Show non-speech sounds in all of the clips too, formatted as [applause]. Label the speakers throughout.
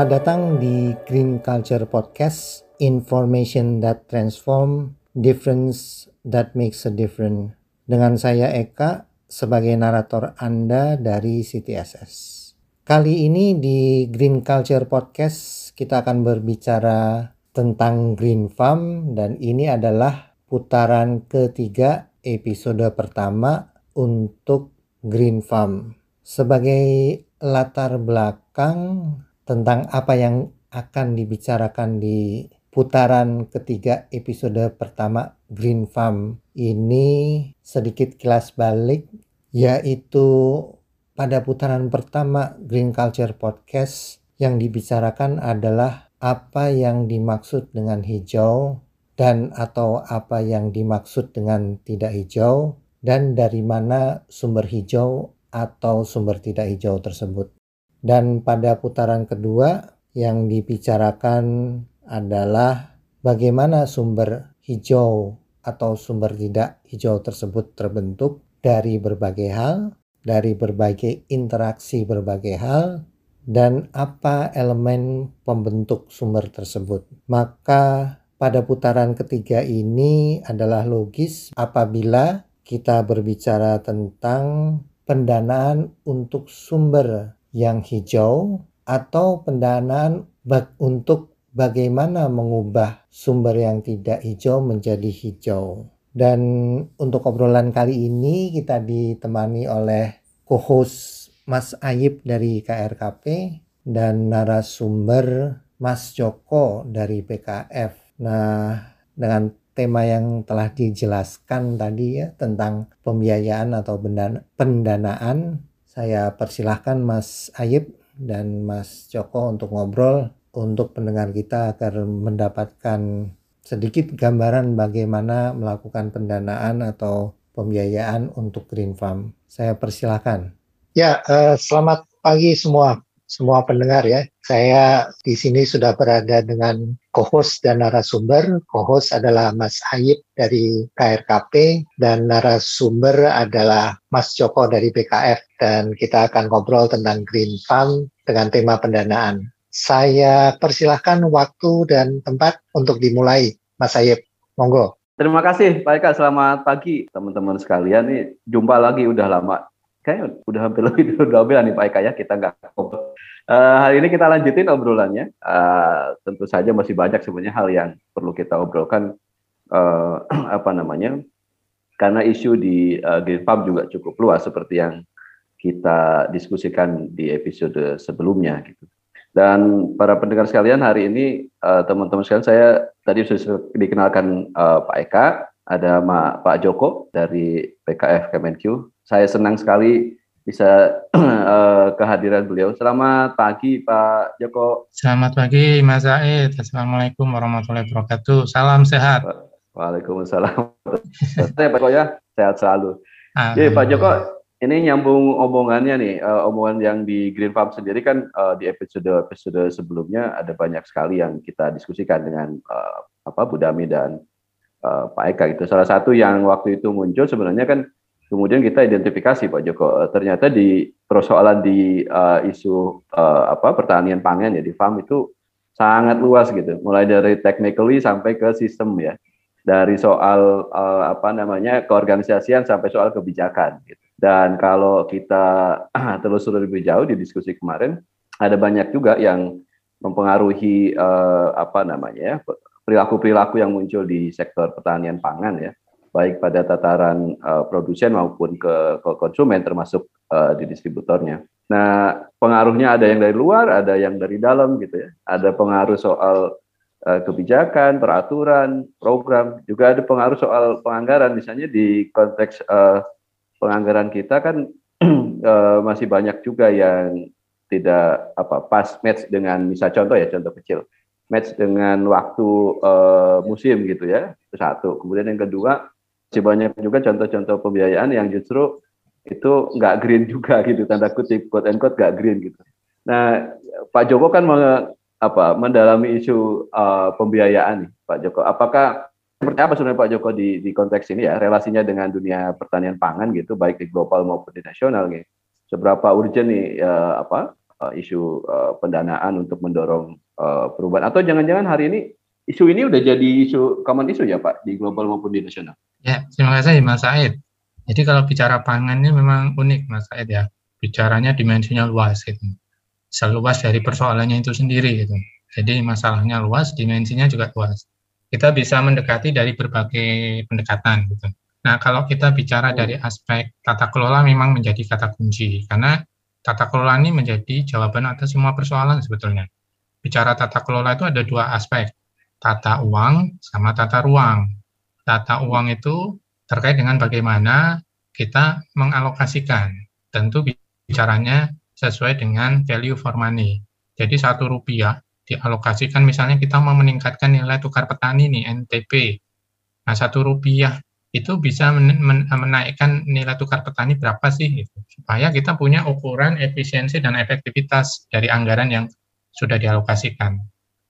Speaker 1: Selamat datang di Green Culture Podcast, information that transform, difference that makes a difference. Dengan saya Eka sebagai narator Anda dari CTSS. Kali ini di Green Culture Podcast kita akan berbicara tentang Green Farm dan ini adalah putaran ketiga episode pertama untuk Green Farm. Sebagai latar belakang tentang apa yang akan dibicarakan di putaran ketiga episode pertama Green Farm ini sedikit kelas balik yaitu pada putaran pertama Green Culture Podcast yang dibicarakan adalah apa yang dimaksud dengan hijau dan atau apa yang dimaksud dengan tidak hijau dan dari mana sumber hijau atau sumber tidak hijau tersebut. Dan pada putaran kedua yang dibicarakan adalah bagaimana sumber hijau atau sumber tidak hijau tersebut terbentuk dari berbagai hal, dari berbagai interaksi berbagai hal, dan apa elemen pembentuk sumber tersebut. Maka pada putaran ketiga ini adalah logis apabila kita berbicara tentang pendanaan untuk sumber yang hijau atau pendanaan bag untuk bagaimana mengubah sumber yang tidak hijau menjadi hijau. Dan untuk obrolan kali ini kita ditemani oleh co-host Mas Ayib dari KRKP dan narasumber Mas Joko dari PKF. Nah, dengan tema yang telah dijelaskan tadi ya tentang pembiayaan atau pendanaan saya persilahkan Mas Ayib dan Mas Joko untuk ngobrol untuk pendengar kita agar mendapatkan sedikit gambaran bagaimana melakukan pendanaan atau pembiayaan untuk Green Farm. Saya persilahkan.
Speaker 2: Ya, uh, selamat pagi semua semua pendengar ya. Saya di sini sudah berada dengan co-host dan narasumber. Co-host adalah Mas Ayib dari KRKP dan narasumber adalah Mas Joko dari BKF dan kita akan ngobrol tentang Green Farm dengan tema pendanaan. Saya persilahkan waktu dan tempat untuk dimulai. Mas Ayib, monggo.
Speaker 3: Terima kasih Pak Eka, selamat pagi teman-teman sekalian. Nih jumpa lagi udah lama kayaknya udah hampir lebih dua bulan nih Pak Eka ya kita nggak ngobrol. Uh, hari ini kita lanjutin obrolannya. Uh, tentu saja masih banyak sebenarnya hal yang perlu kita obrolkan. Uh, [clears throat] apa namanya? Karena isu di uh, Green Farm juga cukup luas seperti yang kita diskusikan di episode sebelumnya gitu. Dan para pendengar sekalian hari ini teman-teman uh, sekalian saya tadi sudah dikenalkan uh, Pak Eka, ada Ma, Pak Joko dari PKF Kemenkyu, saya senang sekali bisa uh, [clears throat] kehadiran beliau. Selamat pagi Pak Joko.
Speaker 4: Selamat pagi Mas Zaid. Assalamualaikum warahmatullahi wabarakatuh. Salam sehat.
Speaker 3: Waalaikumsalam. [laughs] Saya Pak Joko ya, sehat selalu. Jadi Pak Joko, ini nyambung omongannya nih, uh, omongan yang di Green Farm sendiri kan uh, di episode episode sebelumnya ada banyak sekali yang kita diskusikan dengan uh, apa Budami dan Pak Eka itu. Salah satu yang waktu itu muncul sebenarnya kan kemudian kita identifikasi Pak Joko eh, ternyata di persoalan di isu apa pertanian pangan ya di farm itu sangat luas gitu mulai dari technically sampai ke sistem ya dari soal apa namanya keorganisasian sampai soal kebijakan gitu. Dan kalau kita [clears throat] telusuri lebih jauh di diskusi kemarin ada banyak juga yang mempengaruhi uh, apa namanya ya, perilaku-perilaku yang muncul di sektor pertanian pangan ya baik pada tataran uh, produsen maupun ke, ke konsumen termasuk uh, di distributornya. Nah, pengaruhnya ada yang dari luar, ada yang dari dalam gitu ya. Ada pengaruh soal uh, kebijakan, peraturan, program, juga ada pengaruh soal penganggaran. Misalnya di konteks uh, penganggaran kita kan uh, [clears throat] masih banyak juga yang tidak apa pas match dengan misal contoh ya contoh kecil match dengan waktu uh, musim gitu ya itu satu kemudian yang kedua masih banyak juga contoh-contoh pembiayaan yang justru itu nggak green juga [laughs] gitu tanda kutip quote and quote nggak green gitu. Nah Pak Joko kan meng, apa mendalami isu uh, pembiayaan nih Pak Joko. Apakah seperti apa sebenarnya Pak Joko di, di konteks ini ya relasinya dengan dunia pertanian pangan gitu baik di global maupun di nasional nih. Seberapa urgent nih uh, apa uh, isu uh, pendanaan untuk mendorong uh, perubahan atau jangan-jangan hari ini isu ini udah jadi isu common isu ya Pak di global maupun di nasional.
Speaker 4: Ya, terima kasih Mas Said. Jadi kalau bicara pangan ini memang unik Mas Said ya. Bicaranya dimensinya luas gitu. Seluas dari persoalannya itu sendiri gitu. Jadi masalahnya luas, dimensinya juga luas. Kita bisa mendekati dari berbagai pendekatan gitu. Nah, kalau kita bicara dari aspek tata kelola memang menjadi kata kunci karena tata kelola ini menjadi jawaban atas semua persoalan sebetulnya. Bicara tata kelola itu ada dua aspek, tata uang sama tata ruang. Tata uang itu terkait dengan bagaimana kita mengalokasikan. Tentu bicaranya sesuai dengan value for money. Jadi satu rupiah dialokasikan misalnya kita mau meningkatkan nilai tukar petani nih NTP. Nah satu rupiah itu bisa menaikkan nilai tukar petani berapa sih gitu. supaya kita punya ukuran efisiensi dan efektivitas dari anggaran yang sudah dialokasikan.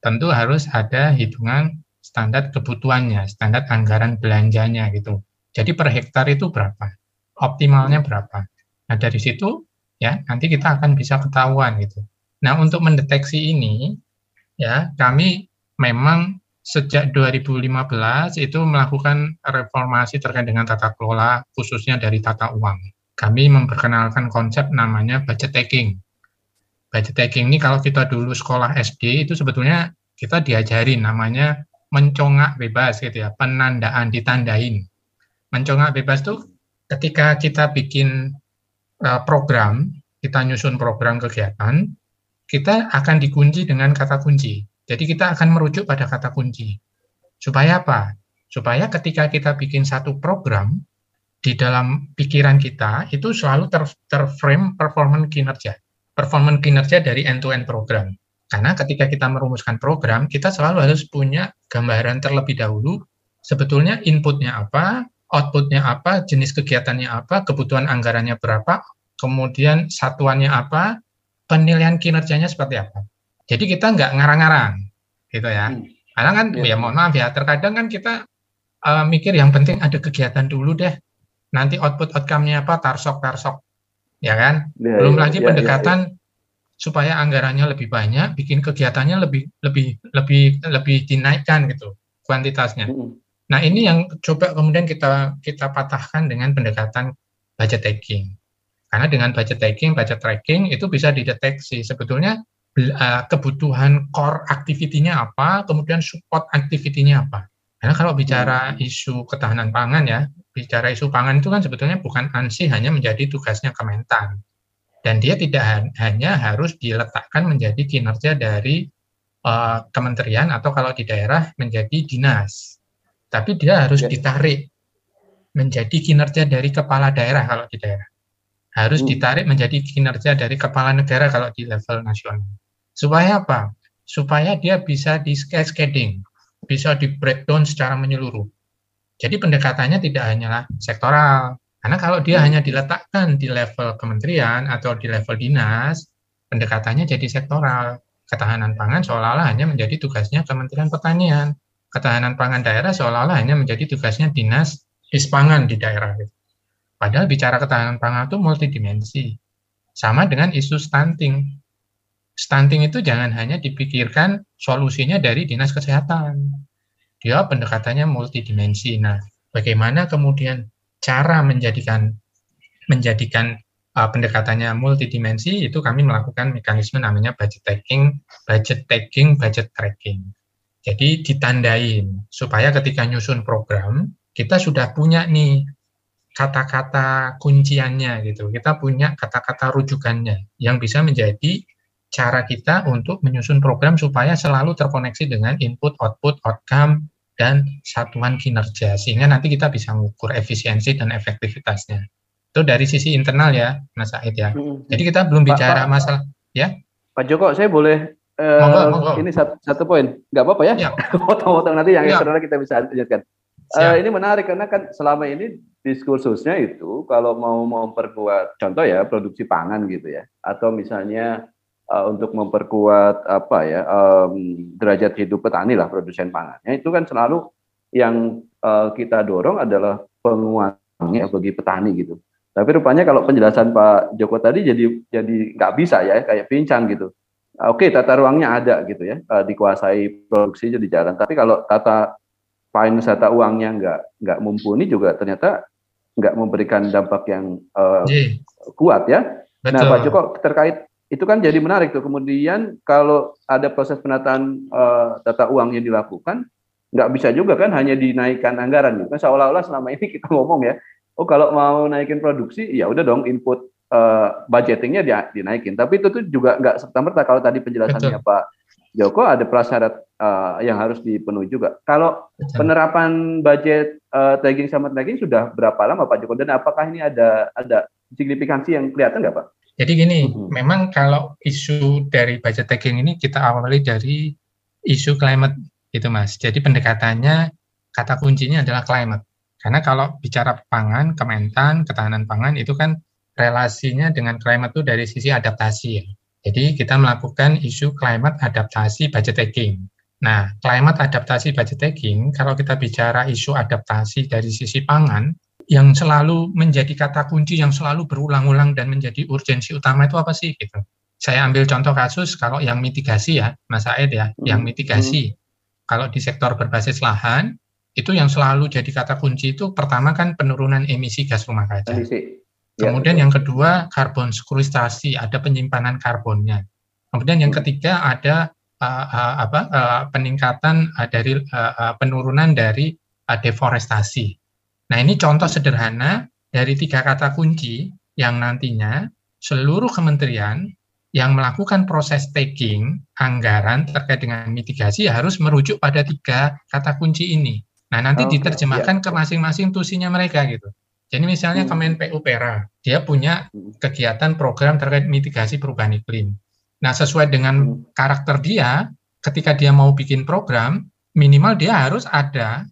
Speaker 4: Tentu harus ada hitungan standar kebutuhannya, standar anggaran belanjanya gitu. Jadi per hektar itu berapa? Optimalnya berapa? Nah, dari situ ya nanti kita akan bisa ketahuan gitu. Nah, untuk mendeteksi ini ya kami memang sejak 2015 itu melakukan reformasi terkait dengan tata kelola khususnya dari tata uang. Kami memperkenalkan konsep namanya budget taking. Budget taking ini kalau kita dulu sekolah SD itu sebetulnya kita diajarin namanya mencongak bebas gitu ya, penandaan ditandain. Mencongak bebas itu ketika kita bikin uh, program, kita nyusun program kegiatan, kita akan dikunci dengan kata kunci. Jadi kita akan merujuk pada kata kunci. Supaya apa? Supaya ketika kita bikin satu program, di dalam pikiran kita itu selalu ter, terframe performance kinerja. Performance kinerja dari end-to-end -end program. Karena ketika kita merumuskan program, kita selalu harus punya gambaran terlebih dahulu sebetulnya inputnya apa, outputnya apa, jenis kegiatannya apa, kebutuhan anggarannya berapa, kemudian satuannya apa, penilaian kinerjanya seperti apa. Jadi kita nggak ngarang-ngarang, gitu ya. Hmm. Karena kan, ya. ya mohon maaf ya, terkadang kan kita uh, mikir yang penting ada kegiatan dulu deh. Nanti output outcome-nya apa, tarsok-tarsok, ya kan? Ya, Belum ya, lagi ya, pendekatan ya, ya. supaya anggarannya lebih banyak, bikin kegiatannya lebih lebih lebih lebih dinaikkan gitu kuantitasnya. Hmm. Nah ini yang coba kemudian kita kita patahkan dengan pendekatan budget taking. Karena dengan budget taking, budget tracking itu bisa dideteksi sebetulnya uh, kebutuhan core activity-nya apa, kemudian support activity-nya apa. Karena kalau bicara hmm. isu ketahanan pangan ya, bicara isu pangan itu kan sebetulnya bukan ANSI hanya menjadi tugasnya Kementan. Dan dia tidak hanya harus diletakkan menjadi kinerja dari uh, kementerian atau kalau di daerah menjadi dinas. Tapi dia harus ya. ditarik menjadi kinerja dari kepala daerah kalau di daerah harus hmm. ditarik menjadi kinerja dari kepala negara kalau di level nasional. Supaya apa? Supaya dia bisa di cascading, bisa di breakdown secara menyeluruh. Jadi pendekatannya tidak hanyalah sektoral, karena kalau dia hmm. hanya diletakkan di level kementerian atau di level dinas, pendekatannya jadi sektoral. Ketahanan pangan seolah-olah hanya menjadi tugasnya Kementerian Pertanian. Ketahanan pangan daerah seolah-olah hanya menjadi tugasnya dinas dispangan di daerah. Padahal bicara ketahanan pangan itu multidimensi. Sama dengan isu stunting. Stunting itu jangan hanya dipikirkan solusinya dari dinas kesehatan. Dia pendekatannya multidimensi. Nah, bagaimana kemudian cara menjadikan menjadikan uh, pendekatannya multidimensi itu kami melakukan mekanisme namanya budget taking, budget taking, budget tracking. Jadi ditandain supaya ketika nyusun program kita sudah punya nih kata-kata kunciannya gitu. Kita punya kata-kata rujukannya yang bisa menjadi cara kita untuk menyusun program supaya selalu terkoneksi dengan input, output, outcome, dan satuan kinerja. Sehingga nanti kita bisa mengukur efisiensi dan efektivitasnya. Itu dari sisi internal ya, Mas Said ya. Jadi kita belum bicara Pak, masalah, ya.
Speaker 3: Pak Joko, saya boleh uh, monggo, monggo. ini satu, satu poin. Nggak apa-apa ya? ya. [laughs] Potong-potong nanti yang ya. kita bisa lanjutkan. Uh, ini menarik karena kan selama ini diskursusnya itu kalau mau memperkuat contoh ya produksi pangan gitu ya atau misalnya uh, untuk memperkuat apa ya um, derajat hidup petani lah produsen pangannya itu kan selalu yang uh, kita dorong adalah penguatnya bagi petani gitu Tapi rupanya kalau penjelasan Pak Joko tadi jadi jadi nggak bisa ya, kayak pincang gitu. Oke, tata ruangnya ada gitu ya, eh, dikuasai produksi jadi jalan. Tapi kalau tata tata uangnya nggak nggak mumpuni juga ternyata nggak memberikan dampak yang uh, kuat ya. Nah, Betul. Nah, Pak Joko terkait itu kan jadi menarik tuh. Kemudian kalau ada proses penataan uh, tata uang yang dilakukan, nggak bisa juga kan hanya dinaikkan anggaran gitu. Kan seolah-olah selama ini [laughs] kita ngomong ya, oh kalau mau naikin produksi, ya udah dong input uh, budgetingnya dia dinaikin. Tapi itu tuh juga nggak serta merta kalau tadi penjelasannya Betul. Pak Joko ada prasyarat uh, yang harus dipenuhi juga. Kalau penerapan budget uh, tagging sama tagging sudah berapa lama Pak Joko dan apakah ini ada ada signifikansi yang kelihatan nggak Pak?
Speaker 4: Jadi gini, hmm. memang kalau isu dari budget tagging ini kita awali dari isu climate itu Mas. Jadi pendekatannya kata kuncinya adalah climate. Karena kalau bicara pangan, kementan, ketahanan pangan itu kan relasinya dengan climate itu dari sisi adaptasi ya. Jadi kita melakukan isu climate adaptasi budget tagging. Nah, climate adaptasi budget tagging, kalau kita bicara isu adaptasi dari sisi pangan, yang selalu menjadi kata kunci yang selalu berulang-ulang dan menjadi urgensi utama itu apa sih gitu. Saya ambil contoh kasus kalau yang mitigasi ya, Mas Aed ya, hmm. yang mitigasi. Hmm. Kalau di sektor berbasis lahan, itu yang selalu jadi kata kunci itu pertama kan penurunan emisi gas rumah kaca. Emisi. Ya, Kemudian ya, yang kedua karbon sekuritasi, ada penyimpanan karbonnya. Kemudian yang hmm. ketiga ada uh, uh, apa uh, peningkatan uh, dari uh, uh, penurunan dari uh, deforestasi. Nah, ini contoh sederhana dari tiga kata kunci yang nantinya seluruh kementerian yang melakukan proses tagging anggaran terkait dengan mitigasi harus merujuk pada tiga kata kunci ini. Nah, nanti okay, diterjemahkan yeah. ke masing-masing tusinya mereka gitu. Jadi misalnya hmm. Kemen PUPera, dia punya hmm. kegiatan program terkait mitigasi perubahan iklim. Nah, sesuai dengan hmm. karakter dia, ketika dia mau bikin program, minimal dia harus ada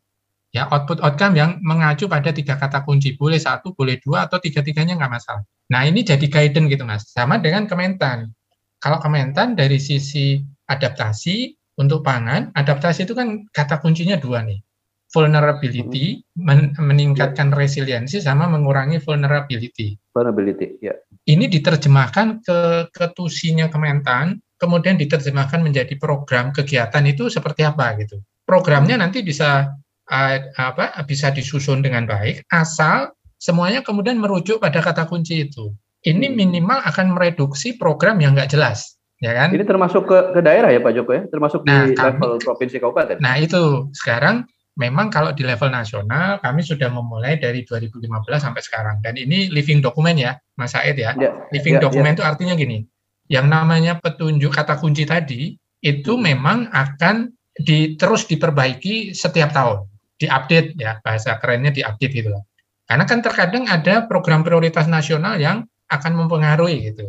Speaker 4: ya output outcome yang mengacu pada tiga kata kunci boleh satu boleh dua atau tiga tiganya nggak masalah nah ini jadi guidance gitu mas sama dengan Kementan kalau Kementan dari sisi adaptasi untuk pangan adaptasi itu kan kata kuncinya dua nih vulnerability hmm. men meningkatkan resiliensi sama mengurangi vulnerability
Speaker 3: vulnerability ya
Speaker 4: ini diterjemahkan ke ketusinya Kementan kemudian diterjemahkan menjadi program kegiatan itu seperti apa gitu programnya nanti bisa uh, apa bisa disusun dengan baik asal semuanya kemudian merujuk pada kata kunci itu. Ini hmm. minimal akan mereduksi program yang nggak jelas, ya kan?
Speaker 3: Ini termasuk ke, ke daerah ya Pak Joko ya, termasuk nah, di kami, level provinsi kabupaten.
Speaker 4: Nah itu sekarang memang kalau di level nasional kami sudah memulai dari 2015 sampai sekarang dan ini living document ya Mas Said ya. ya living ya, document ya. itu artinya gini, yang namanya petunjuk kata kunci tadi itu memang akan di, terus diperbaiki setiap tahun diupdate ya bahasa kerennya diupdate gitu loh. Karena kan terkadang ada program prioritas nasional yang akan mempengaruhi gitu.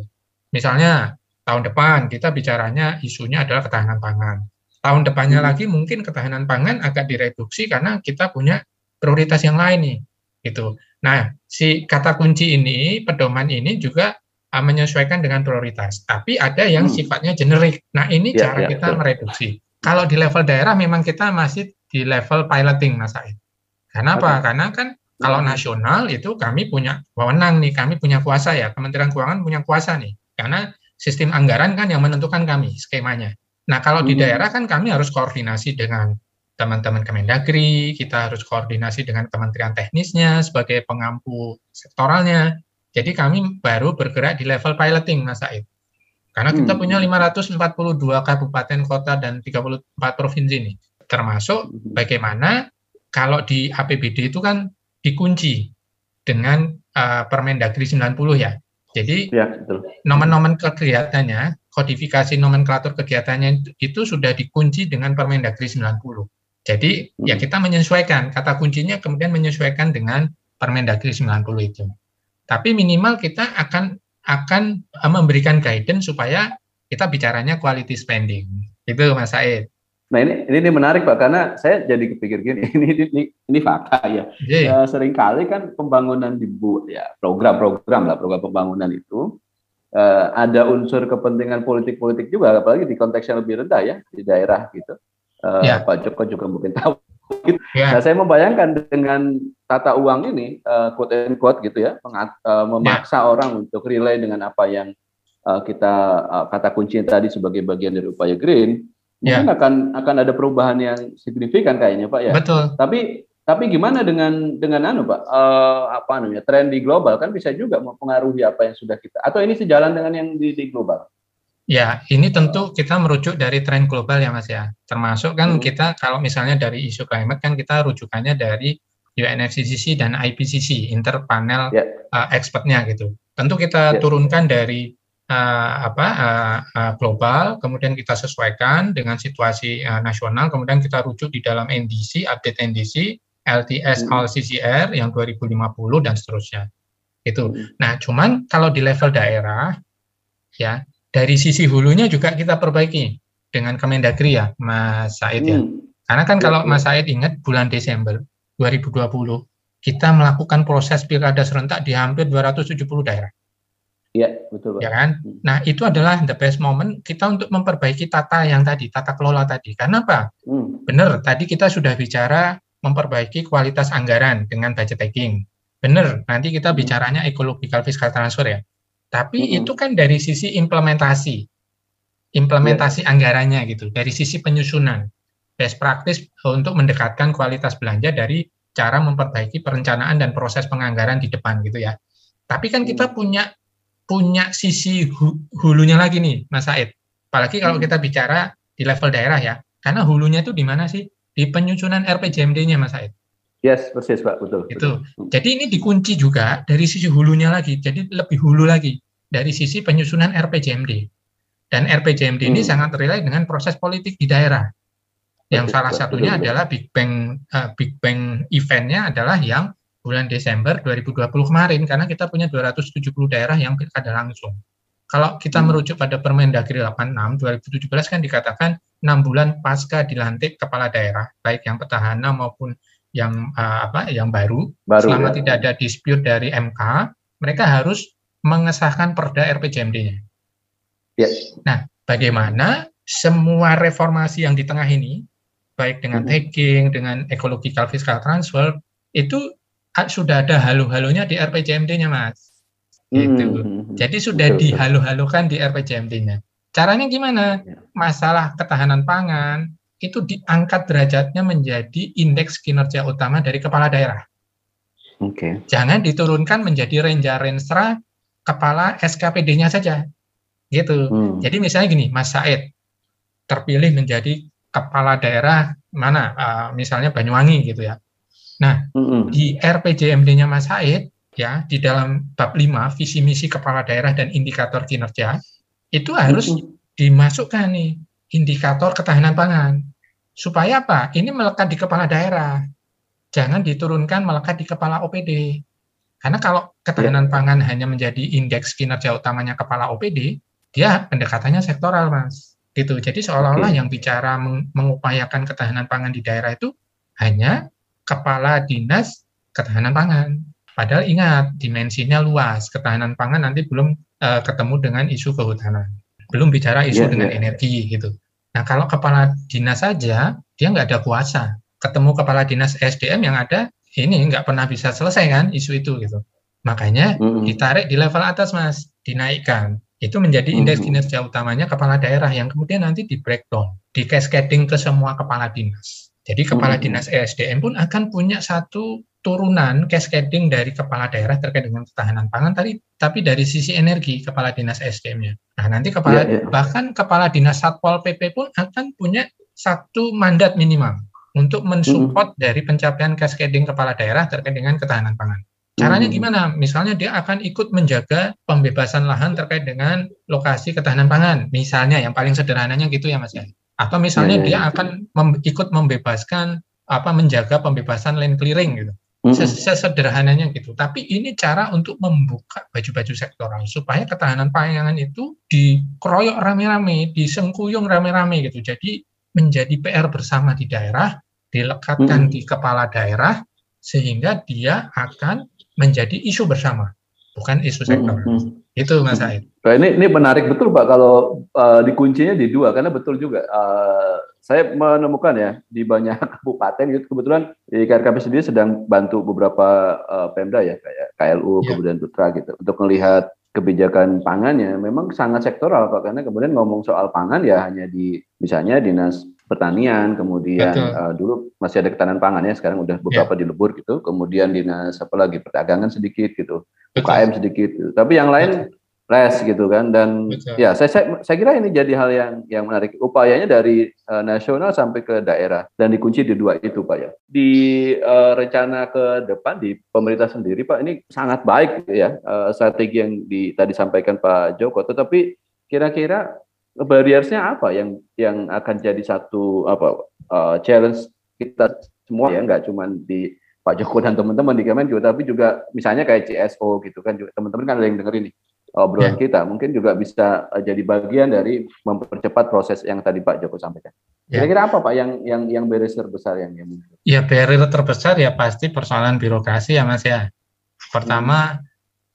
Speaker 4: Misalnya tahun depan kita bicaranya isunya adalah ketahanan pangan. Tahun depannya hmm. lagi mungkin ketahanan pangan agak direduksi karena kita punya prioritas yang lain nih gitu. Nah, si kata kunci ini, pedoman ini juga uh, menyesuaikan dengan prioritas. Tapi ada yang hmm. sifatnya generik. Nah, ini ya, cara ya, kita ya. mereduksi. Kalau di level daerah memang kita masih di level piloting Mas Said. Karena apa? Karena kan kalau nasional itu kami punya wewenang nih, kami punya kuasa ya, Kementerian Keuangan punya kuasa nih. Karena sistem anggaran kan yang menentukan kami skemanya. Nah, kalau di hmm. daerah kan kami harus koordinasi dengan teman-teman Kemendagri, kita harus koordinasi dengan kementerian teknisnya sebagai pengampu sektoralnya. Jadi kami baru bergerak di level piloting, Mas Said. Karena kita hmm. punya 542 kabupaten kota dan 34 provinsi nih termasuk mhm. bagaimana kalau di APBD itu kan dikunci dengan uh, Permendagri 90 ya. Jadi ya, nomen-nomen kegiatannya, kodifikasi nomenklatur kegiatannya itu sudah dikunci dengan Permendagri 90. Jadi ya mhm. kita menyesuaikan kata kuncinya kemudian menyesuaikan dengan Permendagri 90 itu. Tapi minimal kita akan akan eh, memberikan guidance supaya kita bicaranya quality spending. Itu Mas Said.
Speaker 3: Nah ini, ini menarik pak karena saya jadi kepikir gini [laughs] ini ini, ini fakta ya. Yeah. Uh, sering kali kan pembangunan di bu ya program-program lah program pembangunan itu uh, ada unsur kepentingan politik-politik juga apalagi di konteks yang lebih rendah ya di daerah gitu. Uh, yeah. Pak Joko juga mungkin tahu Yeah. Nah, saya membayangkan dengan tata uang ini, uh, quote and quote gitu ya, mengat, uh, memaksa yeah. orang untuk relay dengan apa yang uh, kita uh, kata kunci tadi sebagai bagian dari upaya green, yeah. mungkin akan akan ada perubahan yang signifikan kayaknya Pak ya.
Speaker 4: Betul.
Speaker 3: Tapi tapi gimana dengan dengan anu Pak, uh, apa namanya tren di global kan bisa juga mempengaruhi apa yang sudah kita atau ini sejalan dengan yang di, di global?
Speaker 4: Ya, ini tentu kita merujuk dari tren global ya Mas ya. Termasuk kan hmm. kita kalau misalnya dari isu climate kan kita rujukannya dari UNFCCC dan IPCC, interpanel yeah. uh, expertnya gitu. Tentu kita yeah. turunkan dari uh, apa uh, uh, global, kemudian kita sesuaikan dengan situasi uh, nasional, kemudian kita rujuk di dalam NDC, update NDC, LTS, hmm. CCR yang 2050 dan seterusnya. Itu. Hmm. Nah, cuman kalau di level daerah ya dari sisi hulunya juga kita perbaiki dengan Kemendagri ya, Mas Said ya. Hmm. Karena kan kalau Mas Said ingat bulan Desember 2020 kita melakukan proses pilkada serentak di hampir 270 daerah.
Speaker 3: Iya, betul.
Speaker 4: Ya kan? Hmm. Nah, itu adalah the best moment kita untuk memperbaiki tata yang tadi, tata kelola tadi. Karena apa? Hmm. Benar, tadi kita sudah bicara memperbaiki kualitas anggaran dengan budget taking. Benar, nanti kita hmm. bicaranya ecological fiscal transfer ya. Tapi -hmm. itu kan dari sisi implementasi, implementasi yeah. anggarannya gitu, dari sisi penyusunan, best practice untuk mendekatkan kualitas belanja dari cara memperbaiki perencanaan dan proses penganggaran di depan gitu ya. Tapi kan kita mm. punya punya sisi hulunya lagi nih, Mas Said. Apalagi kalau mm. kita bicara di level daerah ya, karena hulunya itu di mana sih? Di penyusunan RPJMD-nya, Mas Said.
Speaker 3: Yes, persis Pak, betul.
Speaker 4: Itu. Betul. Jadi ini dikunci juga dari sisi hulunya lagi. Jadi lebih hulu lagi dari sisi penyusunan RPJMD. Dan RPJMD hmm. ini sangat relate dengan proses politik di daerah. Yang betul, salah satunya betul, adalah Big Bang uh, Big Bang eventnya adalah yang bulan Desember 2020 kemarin karena kita punya 270 daerah yang pilkada langsung. Kalau kita hmm. merujuk pada Permendagri 86 2017 kan dikatakan 6 bulan pasca dilantik kepala daerah, baik yang petahana maupun yang uh, apa yang baru, baru selama ya. tidak ada dispute dari MK, mereka harus mengesahkan perda RPJMD-nya. Ya. Nah, bagaimana semua reformasi yang di tengah ini, baik dengan hmm. tagging, dengan ecological fiscal transfer, itu sudah ada halu-halunya di RPJMD-nya, Mas. Gitu. Hmm. Jadi sudah dihalu-halukan di RPJMD-nya. Caranya gimana? Ya. Masalah ketahanan pangan, itu diangkat derajatnya menjadi indeks kinerja utama dari kepala daerah. Oke. Okay. Jangan diturunkan menjadi renja renstra kepala SKPD-nya saja. Gitu. Hmm. Jadi misalnya gini, Mas Said terpilih menjadi kepala daerah mana? Uh, misalnya Banyuwangi gitu ya. Nah, hmm. di RPJMD-nya Mas Said ya di dalam bab 5 visi misi kepala daerah dan indikator kinerja itu harus hmm. dimasukkan nih indikator ketahanan pangan. Supaya apa? Ini melekat di kepala daerah. Jangan diturunkan melekat di kepala OPD. Karena kalau ketahanan ya. pangan hanya menjadi indeks kinerja utamanya kepala OPD, dia pendekatannya sektoral, Mas. Gitu. Jadi seolah-olah yang bicara mengupayakan ketahanan pangan di daerah itu hanya kepala dinas ketahanan pangan. Padahal ingat, dimensinya luas. Ketahanan pangan nanti belum uh, ketemu dengan isu kehutanan belum bicara isu yeah, dengan yeah. energi gitu. Nah kalau kepala dinas saja dia nggak ada kuasa. Ketemu kepala dinas SDM yang ada ini nggak pernah bisa selesai kan isu itu gitu. Makanya mm -hmm. ditarik di level atas mas, dinaikkan. Itu menjadi indeks mm -hmm. kinerja utamanya kepala daerah yang kemudian nanti di breakdown, di cascading ke semua kepala dinas. Jadi kepala dinas ESDM pun akan punya satu turunan cascading dari kepala daerah terkait dengan ketahanan pangan tadi, tapi dari sisi energi kepala dinas SDM-nya. Nah, nanti kepala yeah, yeah. bahkan kepala dinas Satpol PP pun akan punya satu mandat minimal untuk mensupport mm. dari pencapaian cascading kepala daerah terkait dengan ketahanan pangan. Caranya mm. gimana? Misalnya dia akan ikut menjaga pembebasan lahan terkait dengan lokasi ketahanan pangan. Misalnya yang paling sederhananya gitu ya Mas ya. Atau misalnya yeah, yeah, dia yeah. akan mem ikut membebaskan apa menjaga pembebasan land clearing gitu. Sesederhananya gitu. Tapi ini cara untuk membuka baju-baju sektoral supaya ketahanan pangan itu dikeroyok rame-rame, disengkuyung rame-rame gitu. Jadi menjadi PR bersama di daerah, dilekatkan hmm. di kepala daerah sehingga dia akan menjadi isu bersama, bukan isu sektoral. Hmm. Itu Mas Said.
Speaker 3: Nah, ini ini menarik betul Pak kalau uh, dikuncinya di dua karena betul juga uh, saya menemukan ya di banyak [laughs] kabupaten gitu kebetulan di KRKP sendiri sedang bantu beberapa uh, Pemda ya kayak KLU yeah. kemudian Putra gitu untuk melihat kebijakan pangannya memang sangat sektoral Pak karena kemudian ngomong soal pangan ya hanya di misalnya dinas pertanian kemudian uh, dulu masih ada ketahanan pangan ya sekarang udah beberapa yeah. dilebur gitu kemudian dinas apa lagi perdagangan sedikit gitu UKM sedikit gitu. tapi yang lain les gitu kan. Dan Betul. ya saya, saya saya kira ini jadi hal yang yang menarik. Upayanya dari uh, nasional sampai ke daerah. Dan dikunci di dua itu pak ya. Di uh, rencana ke depan di pemerintah sendiri pak ini sangat baik ya. Uh, strategi yang di, tadi sampaikan Pak Joko. Tetapi kira-kira barriersnya apa yang yang akan jadi satu apa uh, challenge kita semua ya? Nggak cuma di Pak Joko dan teman-teman di Kemenku tapi juga misalnya kayak CSO gitu kan. Juga teman-teman kan ada yang dengerin nih obrolan yeah. kita mungkin juga bisa uh, jadi bagian dari mempercepat proses yang tadi Pak Joko sampaikan. Ya. Kira-kira apa Pak yang yang yang barrier terbesar yang yang
Speaker 4: Ya barrier terbesar ya pasti persoalan birokrasi ya Mas ya. Pertama hmm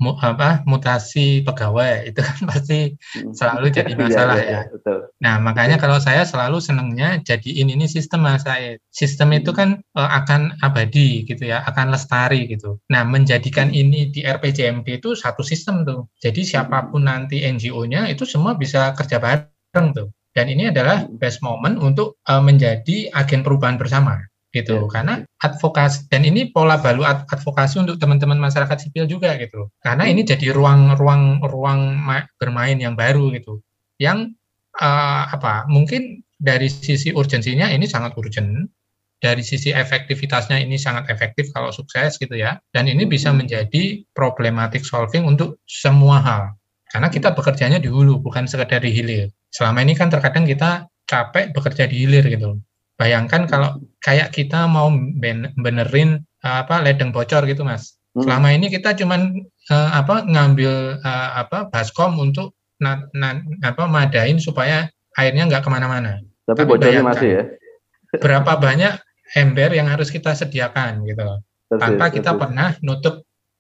Speaker 4: mu, apa mutasi pegawai [laughs] itu kan pasti hmm. selalu jadi [laughs] iya, masalah ya. ya. Betul. Nah makanya kalau saya selalu senangnya jadiin ini sistem mas saya. Sistem itu kan uh, akan abadi gitu ya, akan lestari gitu. Nah menjadikan ini di RPJMD itu satu sistem tuh. Jadi siapa pun nanti NGO-nya itu semua bisa kerja bareng tuh. Dan ini adalah best moment untuk uh, menjadi agen perubahan bersama gitu. Ya. karena advokasi dan ini pola baru advokasi untuk teman-teman masyarakat sipil juga gitu karena ini jadi ruang-ruang ruang bermain yang baru gitu. Yang uh, apa mungkin dari sisi urgensinya ini sangat urgent dari sisi efektivitasnya ini sangat efektif kalau sukses gitu ya dan ini bisa menjadi problematic solving untuk semua hal. Karena kita bekerjanya di hulu bukan sekedar di hilir. Selama ini kan terkadang kita capek bekerja di hilir gitu Bayangkan kalau kayak kita mau benerin apa ledeng bocor gitu, Mas. Hmm. Selama ini kita cuman uh, apa ngambil uh, apa baskom untuk na, na, apa madain supaya airnya nggak ke mana-mana.
Speaker 3: Tapi, Tapi bocornya masih ya.
Speaker 4: Berapa banyak ember yang harus kita sediakan gitu Persis, tanpa kita persis. pernah nutup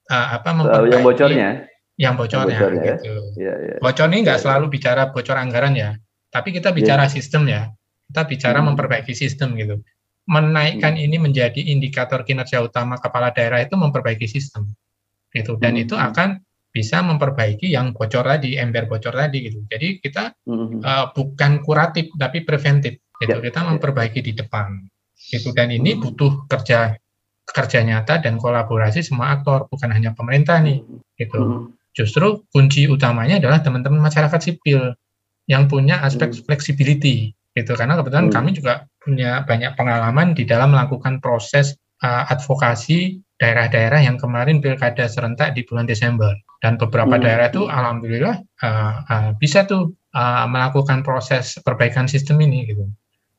Speaker 4: uh, apa
Speaker 3: memperbaiki yang bocornya
Speaker 4: yang bocornya, yang bocornya ya. gitu. Ya, ya. Bocor ini nggak ya, selalu bicara bocor anggaran ya, tapi kita bicara ya. sistem ya. Kita bicara hmm. memperbaiki sistem gitu. Menaikkan hmm. ini menjadi indikator kinerja utama kepala daerah itu memperbaiki sistem. Gitu. Dan hmm. itu akan bisa memperbaiki yang bocor tadi, ember bocor tadi gitu. Jadi kita hmm. uh, bukan kuratif tapi preventif gitu. Ya. Kita ya. memperbaiki di depan. Gitu. Dan ini hmm. butuh kerja kerja nyata dan kolaborasi semua aktor, bukan hanya pemerintah nih. Gitu. Hmm. Justru kunci utamanya adalah teman-teman masyarakat sipil yang punya aspek hmm. flexibility gitu karena kebetulan hmm. kami juga punya banyak pengalaman di dalam melakukan proses uh, advokasi daerah-daerah yang kemarin pilkada serentak di bulan Desember dan beberapa hmm. daerah itu alhamdulillah uh, uh, bisa tuh uh, melakukan proses perbaikan sistem ini gitu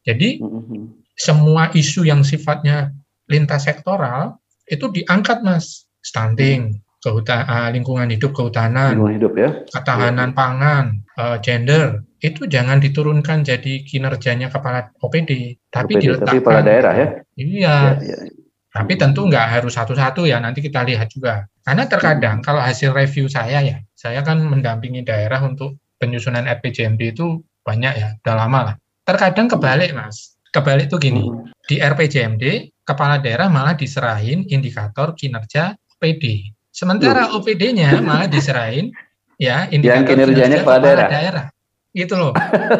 Speaker 4: jadi hmm. semua isu yang sifatnya lintas sektoral itu diangkat mas stunting kehutan, uh, lingkungan hidup kehutanan, lingkungan hidup ya, ketahanan ya. pangan, uh, gender, itu jangan diturunkan jadi kinerjanya kepala OPD, tapi OPD, diletakkan tapi kepala
Speaker 3: daerah ya.
Speaker 4: Iya. Ya, ya. Tapi tentu nggak harus satu-satu ya, nanti kita lihat juga. Karena terkadang hmm. kalau hasil review saya ya, saya kan mendampingi daerah untuk penyusunan RPJMD itu banyak ya, udah lama lah. Terkadang kebalik mas, kebalik tuh gini, hmm. di RPJMD kepala daerah malah diserahin indikator kinerja OPD. Sementara hmm. OPD-nya malah diserahin ya
Speaker 3: indikator yang kinerjanya kepala daerah. daerah
Speaker 4: gitu loh.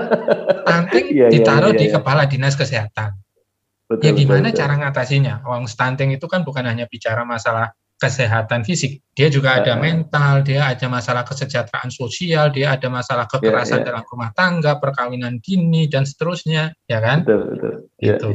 Speaker 4: [laughs] Stunting yeah, iya, ditaruh yeah, yeah, di yeah. kepala dinas kesehatan. Betul, ya gimana betul, cara ngatasinya? Uang stunting itu kan bukan hanya bicara masalah kesehatan fisik, dia juga ada mental, dia ada masalah kesejahteraan sosial, dia ada masalah iya, kekerasan yeah, yeah. dalam rumah tangga, perkawinan dini dan seterusnya, ya kan? Betul, betul. Iya, gitu.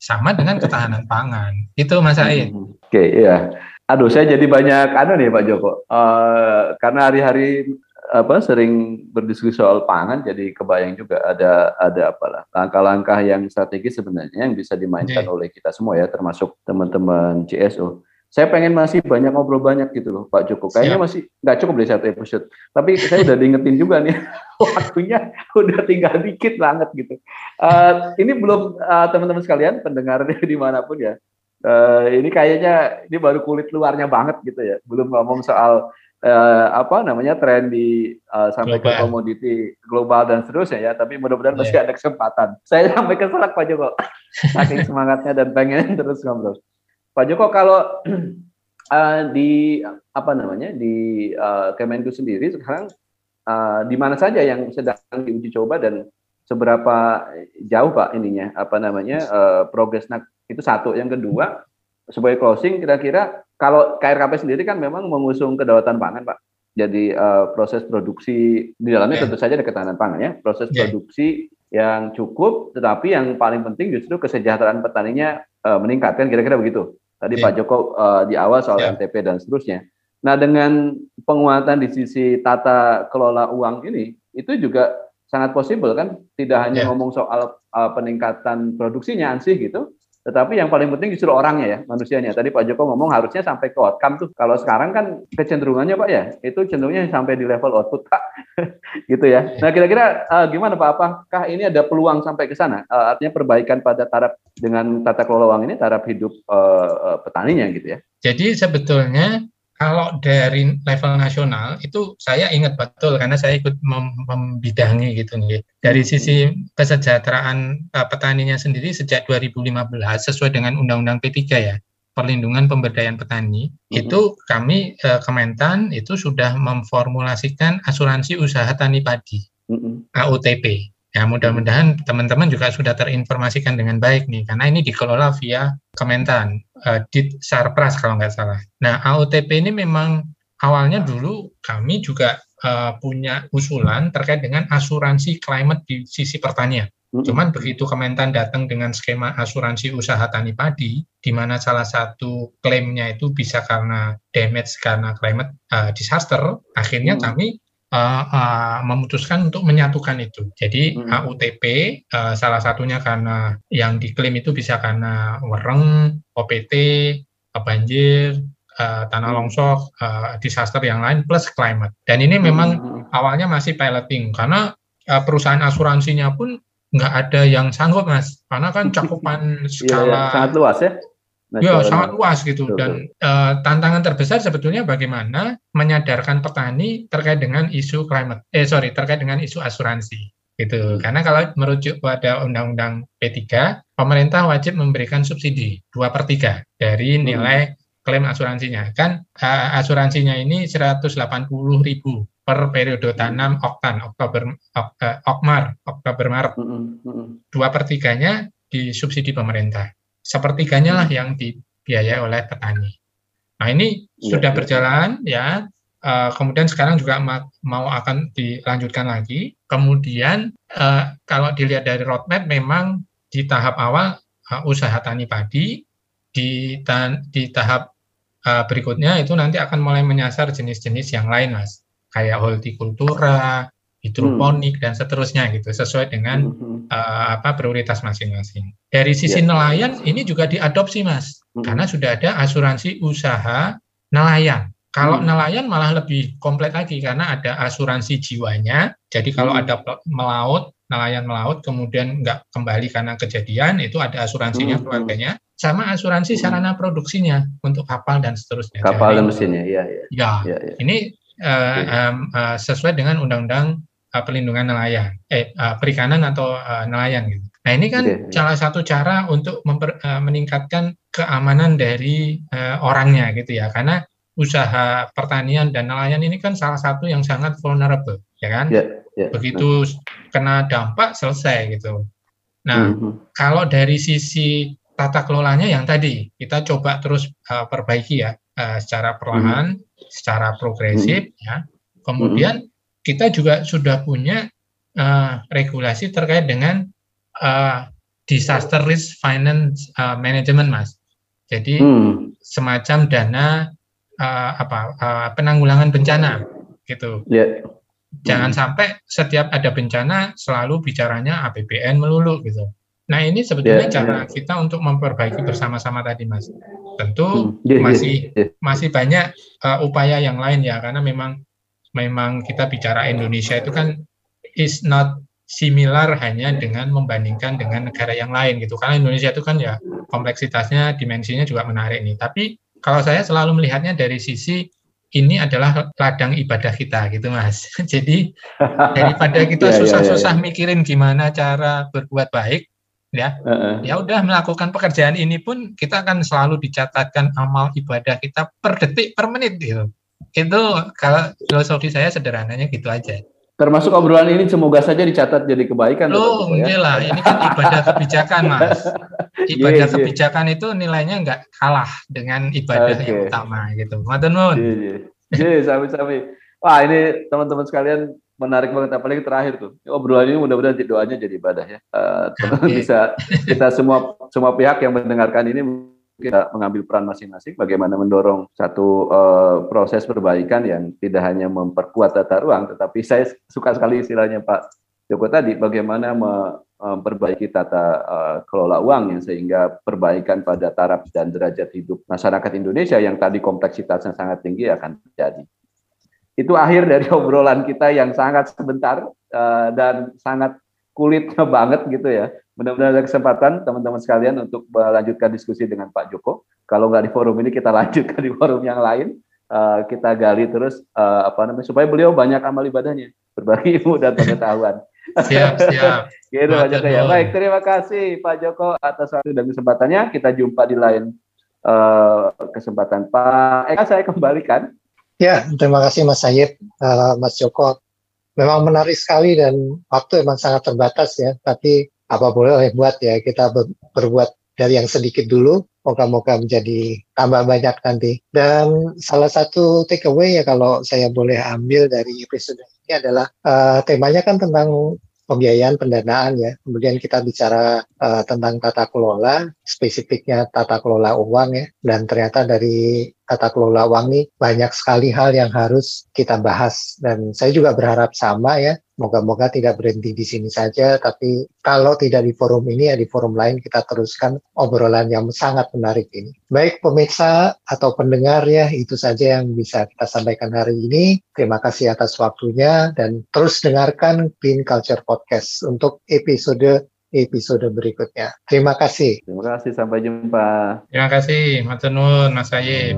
Speaker 4: Sama dengan ketahanan pangan. Itu Mas Aid.
Speaker 3: Hmm, oke, okay, iya. Aduh, saya jadi banyak anu nih Pak Joko. Uh, karena hari-hari apa sering berdiskusi soal pangan jadi kebayang juga ada ada apalah langkah-langkah yang strategis sebenarnya yang bisa dimainkan okay. oleh kita semua ya termasuk teman-teman CSO. Saya pengen masih banyak ngobrol banyak gitu loh Pak Joko. Kayaknya Siap. masih nggak cukup di satu episode. Tapi saya udah diingetin juga nih [laughs] waktunya udah tinggal dikit banget gitu. Uh, ini belum uh, teman-teman sekalian pendengar [laughs] di mana pun ya. Uh, ini kayaknya ini baru kulit luarnya banget gitu ya. Belum ngomong soal uh, apa namanya tren di uh, sampai global. ke komoditi global dan seterusnya ya. Tapi mudah-mudahan yeah. masih ada kesempatan. Saya sampai keselak Pak Joko, [laughs] saking semangatnya dan pengen terus ngobrol. Pak Joko kalau uh, [clears throat] di apa namanya di uh, Kemenku sendiri sekarang uh, di mana saja yang sedang diuji coba dan seberapa jauh Pak ininya apa namanya uh, progres itu satu yang kedua sebagai closing kira-kira kalau KRKP sendiri kan memang mengusung kedaulatan pangan Pak jadi uh, proses produksi di dalamnya yeah. tentu saja ada ketahanan pangan ya proses yeah. produksi yang cukup tetapi yang paling penting justru kesejahteraan petaninya uh, meningkatkan kira-kira begitu tadi yeah. Pak Joko uh, di awal soal yeah. NTP dan seterusnya nah dengan penguatan di sisi tata kelola uang ini itu juga sangat possible kan tidak hanya yeah. ngomong soal uh, peningkatan produksinya ansih gitu tetapi yang paling penting justru orangnya ya manusianya. Tadi Pak Joko ngomong harusnya sampai ke outcome tuh. Kalau sekarang kan kecenderungannya Pak ya itu cenderungnya sampai di level output Pak. [laughs] Gitu ya. Nah kira-kira uh, gimana Pak? Apakah ini ada peluang sampai ke sana? Uh, artinya perbaikan pada taraf dengan tata kelola uang ini taraf hidup uh, uh, petaninya gitu ya.
Speaker 4: Jadi sebetulnya kalau dari level nasional itu saya ingat betul karena saya ikut mem membidangi gitu nih. Dari sisi kesejahteraan uh, petaninya sendiri sejak 2015 sesuai dengan Undang-Undang P3 ya, perlindungan pemberdayaan petani, mm -hmm. itu kami uh, Kementan itu sudah memformulasikan asuransi usaha tani padi. Mm -hmm. AUTP. Ya mudah-mudahan teman-teman juga sudah terinformasikan dengan baik nih, karena ini dikelola via Kementan, uh, di Sarpras kalau nggak salah. Nah AOTP ini memang awalnya dulu kami juga uh, punya usulan terkait dengan asuransi climate di sisi pertanian. Cuman begitu Kementan datang dengan skema asuransi usaha tani padi, di mana salah satu klaimnya itu bisa karena damage karena climate uh, disaster, akhirnya hmm. kami uh, uh, memutuskan untuk menyatukan itu. Jadi hmm. AUTP uh, salah satunya karena yang diklaim itu bisa karena wereng, OPT, banjir, uh, tanah hmm. longsor, uh, disaster yang lain plus climate. Dan ini memang hmm. awalnya masih piloting karena uh, perusahaan asuransinya pun nggak ada yang sanggup mas, karena kan [laughs] cakupan skala
Speaker 3: ya, ya. sangat luas ya.
Speaker 4: Ya, sangat luas gitu. Betul, Dan uh, tantangan terbesar sebetulnya bagaimana menyadarkan petani terkait dengan isu climate, eh sorry, terkait dengan isu asuransi gitu. Karena kalau merujuk pada Undang-Undang P3, pemerintah wajib memberikan subsidi 2 per 3 dari hmm. nilai hmm. klaim asuransinya. Kan uh, asuransinya ini 180 ribu per periode tanam oktan, Oktober, ok, uh, Okmar, Oktober Maret. Hmm. Hmm. Dua per tiganya disubsidi pemerintah sepertiganya lah yang dibiayai oleh petani. Nah ini ya, sudah ya. berjalan ya, uh, kemudian sekarang juga ma mau akan dilanjutkan lagi. Kemudian uh, kalau dilihat dari roadmap memang di tahap awal uh, usaha tani padi, di, ta di tahap uh, berikutnya itu nanti akan mulai menyasar jenis-jenis yang lain mas, kayak hortikultura, hidroponik hmm. dan seterusnya gitu sesuai dengan hmm. uh, apa prioritas masing-masing. Dari sisi yeah. nelayan ini juga diadopsi Mas hmm. karena sudah ada asuransi usaha nelayan. Kalau hmm. nelayan malah lebih komplit lagi karena ada asuransi jiwanya. Jadi kalau hmm. ada melaut, nelayan melaut kemudian nggak kembali karena kejadian itu ada asuransinya hmm. keluarganya sama asuransi hmm. sarana produksinya untuk kapal dan seterusnya.
Speaker 3: Kapal dan mesinnya, iya,
Speaker 4: iya. Ya, ya, ya. ini uh, um, uh, sesuai dengan Undang-Undang uh, pelindungan nelayan, eh uh, perikanan atau uh, nelayan gitu. Nah ini kan okay. salah satu cara untuk memper, uh, meningkatkan keamanan dari uh, orangnya gitu ya, karena usaha pertanian dan nelayan ini kan salah satu yang sangat vulnerable, ya kan? Yeah, yeah. Begitu nah. kena dampak selesai gitu. Nah mm -hmm. kalau dari sisi tata kelolanya yang tadi kita coba terus uh, perbaiki ya uh, secara perlahan, mm -hmm. secara progresif mm -hmm. ya. Kemudian mm -hmm kita juga sudah punya uh, regulasi terkait dengan uh, disaster risk finance uh, management, mas. Jadi hmm. semacam dana uh, apa uh, penanggulangan bencana, gitu. Yeah. Jangan hmm. sampai setiap ada bencana selalu bicaranya APBN melulu, gitu. Nah ini sebetulnya yeah, cara yeah. kita untuk memperbaiki bersama-sama tadi, mas. Tentu hmm. yeah, masih yeah, yeah. masih banyak uh, upaya yang lain ya, karena memang memang kita bicara Indonesia itu kan is not similar hanya dengan membandingkan dengan negara yang lain gitu. Karena Indonesia itu kan ya kompleksitasnya, dimensinya juga menarik nih. Tapi kalau saya selalu melihatnya dari sisi ini adalah ladang ibadah kita gitu mas. [laughs] Jadi daripada [laughs] kita iya, iya, susah-susah yeah, yeah. mikirin gimana cara berbuat baik, ya, uh -uh. ya udah melakukan pekerjaan ini pun kita akan selalu dicatatkan amal ibadah kita per detik per menit gitu. Itu kalau filosofi saya sederhananya gitu aja.
Speaker 3: Termasuk obrolan ini semoga saja dicatat jadi kebaikan.
Speaker 4: Oh, ya? lah, ini kan ibadah kebijakan, Mas. [laughs] Ibadah yeah, iya. kebijakan yeah. itu nilainya nggak kalah dengan ibadah okay. yang utama gitu. Matur nuwun.
Speaker 3: Iya, iya. iya sami-sami. Wah, ini teman-teman sekalian menarik banget apalagi terakhir tuh. Obrolan ini mudah-mudahan doanya jadi ibadah ya. Uh, okay. [laughs] bisa kita semua semua pihak yang mendengarkan ini kita mengambil peran masing-masing bagaimana mendorong satu uh, proses perbaikan yang tidak hanya memperkuat tata ruang tetapi saya suka sekali istilahnya Pak Joko tadi bagaimana memperbaiki tata uh, kelola uang yang sehingga perbaikan pada taraf dan derajat hidup masyarakat Indonesia yang tadi kompleksitasnya sangat tinggi akan terjadi. Itu akhir dari obrolan kita yang sangat sebentar uh, dan sangat kulitnya [laughs] banget gitu ya. Mudah-mudahan ada kesempatan teman-teman sekalian untuk melanjutkan diskusi dengan Pak Joko. Kalau nggak di forum ini kita [laughs] lanjutkan di forum yang lain. Uh, kita gali terus uh, apa namanya supaya beliau banyak amal ibadahnya, berbagi [laughs] ilmu dan pengetahuan.
Speaker 4: Siap, siap.
Speaker 3: gitu Pak Joko ya. Baik, terima kasih Pak Joko atas waktu dan kesempatannya. Kita jumpa di lain uh, kesempatan. Pak Eka saya kembalikan.
Speaker 2: Ya, terima kasih Mas Sayed, uh, Mas Joko. Memang menarik sekali dan waktu memang sangat terbatas ya. Tapi apa boleh buat ya kita ber, berbuat dari yang sedikit dulu moga-moga menjadi tambah banyak nanti dan salah satu takeaway ya kalau saya boleh ambil dari episode ini adalah uh, temanya kan tentang pembiayaan pendanaan ya. Kemudian kita bicara uh, tentang tata kelola, spesifiknya tata kelola uang ya. Dan ternyata dari tata kelola uang ini banyak sekali hal yang harus kita bahas. Dan saya juga berharap sama ya Moga-moga tidak berhenti di sini saja, tapi kalau tidak di forum ini ya di forum lain kita teruskan obrolan yang sangat menarik ini. Baik pemirsa atau pendengar ya, itu saja yang bisa kita sampaikan hari ini. Terima kasih atas waktunya dan terus dengarkan Green Culture Podcast untuk episode episode berikutnya. Terima kasih.
Speaker 3: Terima kasih, sampai jumpa.
Speaker 4: Terima kasih, Mas Nur, Mas Ayib.